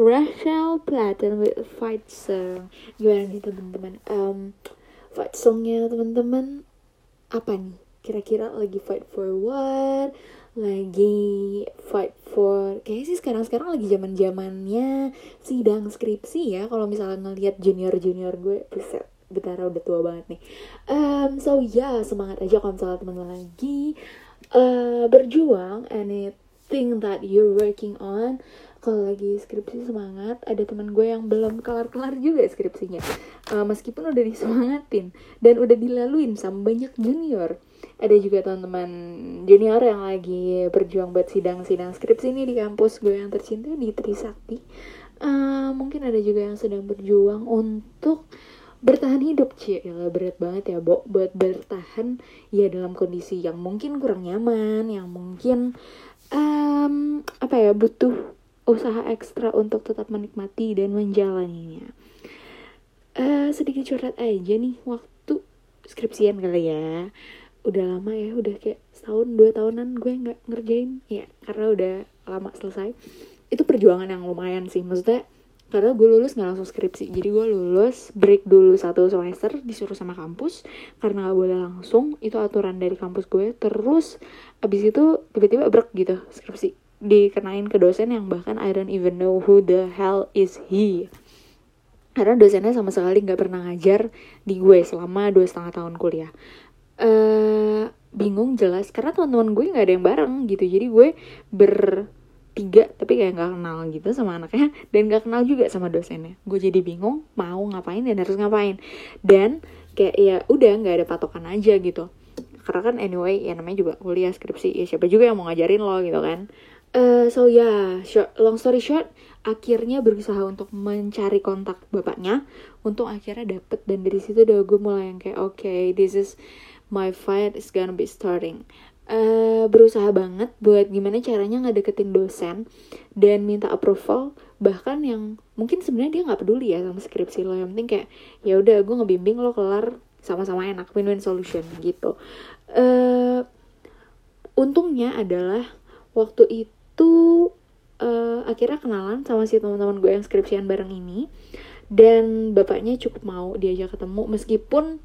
Rachel Platten with Fight Song. Gimana nih teman-teman? Um, fight songnya teman-teman apa nih? Kira-kira lagi fight for what? Lagi fight for kayaknya sih sekarang-sekarang lagi zaman zamannya sidang skripsi ya. Kalau misalnya ngelihat junior-junior gue, buset Betara udah tua banget nih. Um, so ya yeah, semangat aja kalau misalnya teman-teman lagi uh, berjuang anything that you're working on kalau lagi skripsi semangat ada teman gue yang belum kelar-kelar juga skripsinya. Uh, meskipun udah disemangatin dan udah dilaluin sama banyak junior. Ada juga teman-teman junior yang lagi berjuang buat sidang-sidang skripsi ini di kampus gue yang tercinta di Trisakti. Uh, mungkin ada juga yang sedang berjuang untuk bertahan hidup cie. Ya berat banget ya Bo. Buat bertahan ya dalam kondisi yang mungkin kurang nyaman yang mungkin um, apa ya butuh usaha ekstra untuk tetap menikmati dan menjalaninya. Uh, sedikit curhat aja nih waktu skripsian kali ya. Udah lama ya udah kayak setahun dua tahunan gue nggak ngerjain. Ya karena udah lama selesai. Itu perjuangan yang lumayan sih maksudnya karena gue lulus nggak langsung skripsi. Jadi gue lulus break dulu satu semester disuruh sama kampus. Karena nggak boleh langsung itu aturan dari kampus gue. Terus abis itu tiba-tiba break gitu skripsi dikenain ke dosen yang bahkan I don't even know who the hell is he. Karena dosennya sama sekali nggak pernah ngajar di gue selama dua setengah tahun kuliah. Uh, bingung jelas karena teman-teman gue nggak ada yang bareng gitu. Jadi gue ber tiga tapi kayak nggak kenal gitu sama anaknya dan nggak kenal juga sama dosennya. Gue jadi bingung mau ngapain dan harus ngapain. Dan kayak ya udah nggak ada patokan aja gitu. Karena kan anyway ya namanya juga kuliah skripsi ya siapa juga yang mau ngajarin lo gitu kan uh, so ya yeah, short, long story short akhirnya berusaha untuk mencari kontak bapaknya. Untuk akhirnya dapet dan dari situ udah gue mulai yang kayak oke okay, this is my fight is gonna be starting. Uh, berusaha banget buat gimana caranya ngedeketin dosen dan minta approval. Bahkan yang mungkin sebenarnya dia nggak peduli ya sama skripsi lo. Yang penting kayak ya udah gue ngebimbing lo kelar sama-sama enak win-win solution gitu. Uh, untungnya adalah waktu itu uh, akhirnya kenalan sama si teman-teman gue yang skripsian bareng ini. Dan bapaknya cukup mau diajak ketemu meskipun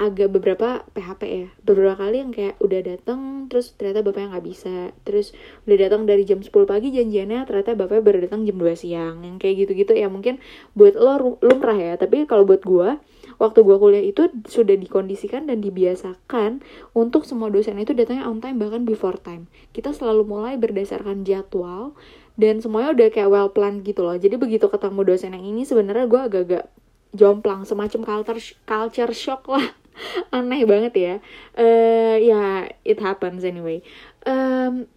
agak beberapa PHP ya. Beberapa kali yang kayak udah datang terus ternyata bapaknya nggak bisa. Terus udah datang dari jam 10 pagi janjiannya ternyata bapaknya baru datang jam 2 siang. Yang kayak gitu-gitu ya mungkin buat lo lumrah ya. Tapi kalau buat gua waktu gua kuliah itu sudah dikondisikan dan dibiasakan untuk semua dosen itu datangnya on time bahkan before time. Kita selalu mulai berdasarkan jadwal dan semuanya udah kayak well planned gitu loh. Jadi begitu ketemu dosen yang ini sebenarnya gue agak-agak jomplang semacam culture culture shock lah. Aneh banget ya. Uh, ya it happens anyway. Um,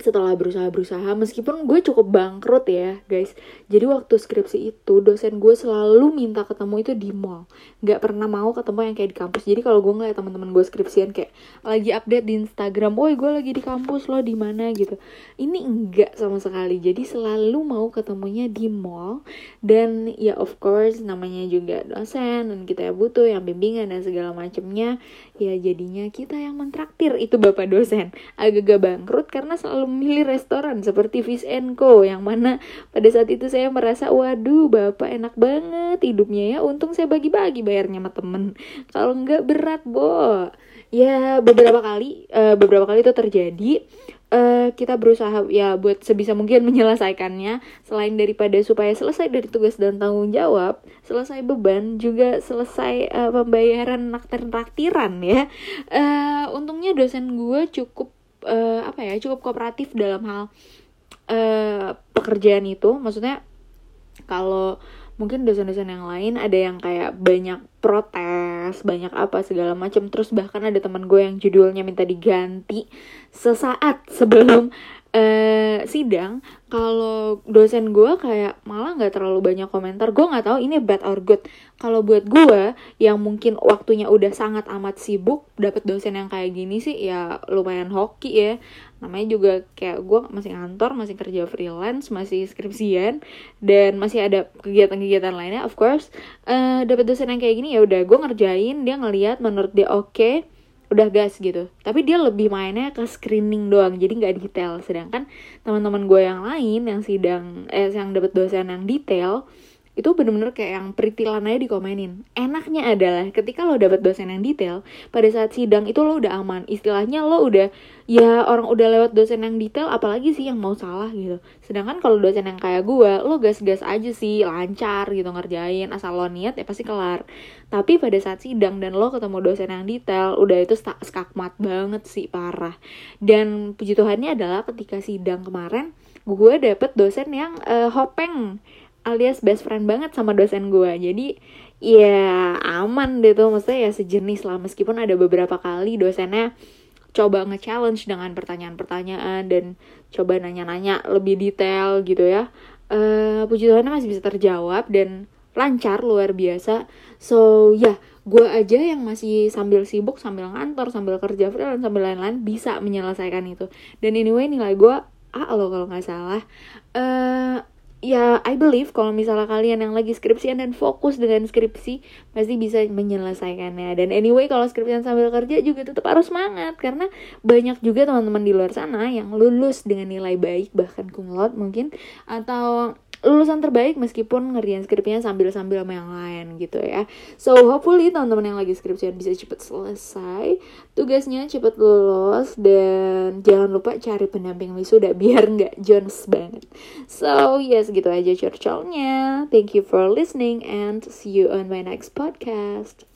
setelah berusaha-berusaha meskipun gue cukup bangkrut ya guys. Jadi waktu skripsi itu dosen gue selalu minta ketemu itu di mall. Nggak pernah mau ketemu yang kayak di kampus. Jadi kalau gue ngeliat teman-teman gue skripsian kayak lagi update di Instagram woi gue lagi di kampus lo di mana? gitu. Ini enggak sama sekali. Jadi selalu mau ketemunya di mall. Dan ya of course namanya juga dosen dan kita ya butuh yang bimbingan dan segala macemnya. Ya jadinya kita yang mentraktir. Itu bapak dosen. Agak-agak bangkrut karena selalu memilih restoran seperti Fish Co yang mana pada saat itu saya merasa waduh bapak enak banget hidupnya ya. Untung saya bagi-bagi bayarnya sama temen. Kalau nggak berat bo. Ya beberapa kali uh, beberapa kali itu terjadi. Uh, kita berusaha ya buat sebisa mungkin menyelesaikannya. Selain daripada supaya selesai dari tugas dan tanggung jawab selesai beban juga selesai uh, pembayaran naktir naktiran ya. Uh, untungnya dosen gue cukup uh, apa ya cukup kooperatif dalam hal uh, pekerjaan itu. Maksudnya kalau mungkin dosen-dosen yang lain ada yang kayak banyak protes banyak apa segala macam terus bahkan ada teman gue yang judulnya minta diganti sesaat sebelum uh, sidang kalau dosen gue kayak malah nggak terlalu banyak komentar. Gue nggak tahu ini bad or good. Kalau buat gue yang mungkin waktunya udah sangat amat sibuk dapat dosen yang kayak gini sih ya lumayan hoki ya. Namanya juga kayak gue masih ngantor masih kerja freelance masih skripsian dan masih ada kegiatan-kegiatan lainnya of course. Uh, dapat dosen yang kayak gini ya udah gue ngerjain dia ngeliat menurut dia oke. okay, udah gas gitu. Tapi dia lebih mainnya ke screening doang jadi nggak detail. Sedangkan teman-teman gue yang lain yang sidang eh yang dapat dosen yang detail itu bener-bener kayak yang peritilan aja dikomenin. Enaknya adalah ketika lo dapet dosen yang detail pada saat sidang itu lo udah aman. Istilahnya lo udah ya orang udah lewat dosen yang detail apalagi sih yang mau salah gitu. Sedangkan kalau dosen yang kayak gue lo gas-gas aja sih lancar gitu ngerjain asal lo niat ya pasti kelar. Tapi pada saat sidang dan lo ketemu dosen yang detail udah itu skakmat banget sih parah. Dan puji Tuhannya adalah ketika sidang kemarin gue dapet dosen yang uh, hopeng alias best friend banget sama dosen gue jadi ya aman deh tuh. Maksudnya ya sejenis lah. Meskipun ada beberapa kali dosennya coba nge-challenge dengan pertanyaan-pertanyaan dan coba nanya-nanya lebih detail gitu ya. Uh, puji Tuhan masih bisa terjawab dan lancar luar biasa. So ya yeah, gue aja yang masih sambil sibuk sambil ngantor sambil kerja freelance sambil lain-lain bisa menyelesaikan itu. Dan anyway nilai gue A loh kalau nggak salah. Uh, ya I believe kalau misalnya kalian yang lagi skripsian dan fokus dengan skripsi pasti bisa menyelesaikannya. Dan anyway kalau skripsian sambil kerja juga tetap harus semangat karena banyak juga teman-teman di luar sana yang lulus dengan nilai baik bahkan cum laude mungkin atau lulusan terbaik meskipun ngerjain skripsinya sambil-sambil sama yang lain gitu ya. So hopefully teman-teman yang lagi skripsian bisa cepet selesai, tugasnya cepet lulus dan jangan lupa cari pendamping wisuda biar nggak Jones banget. So yes gitu aja curcolnya. Thank you for listening and see you on my next podcast.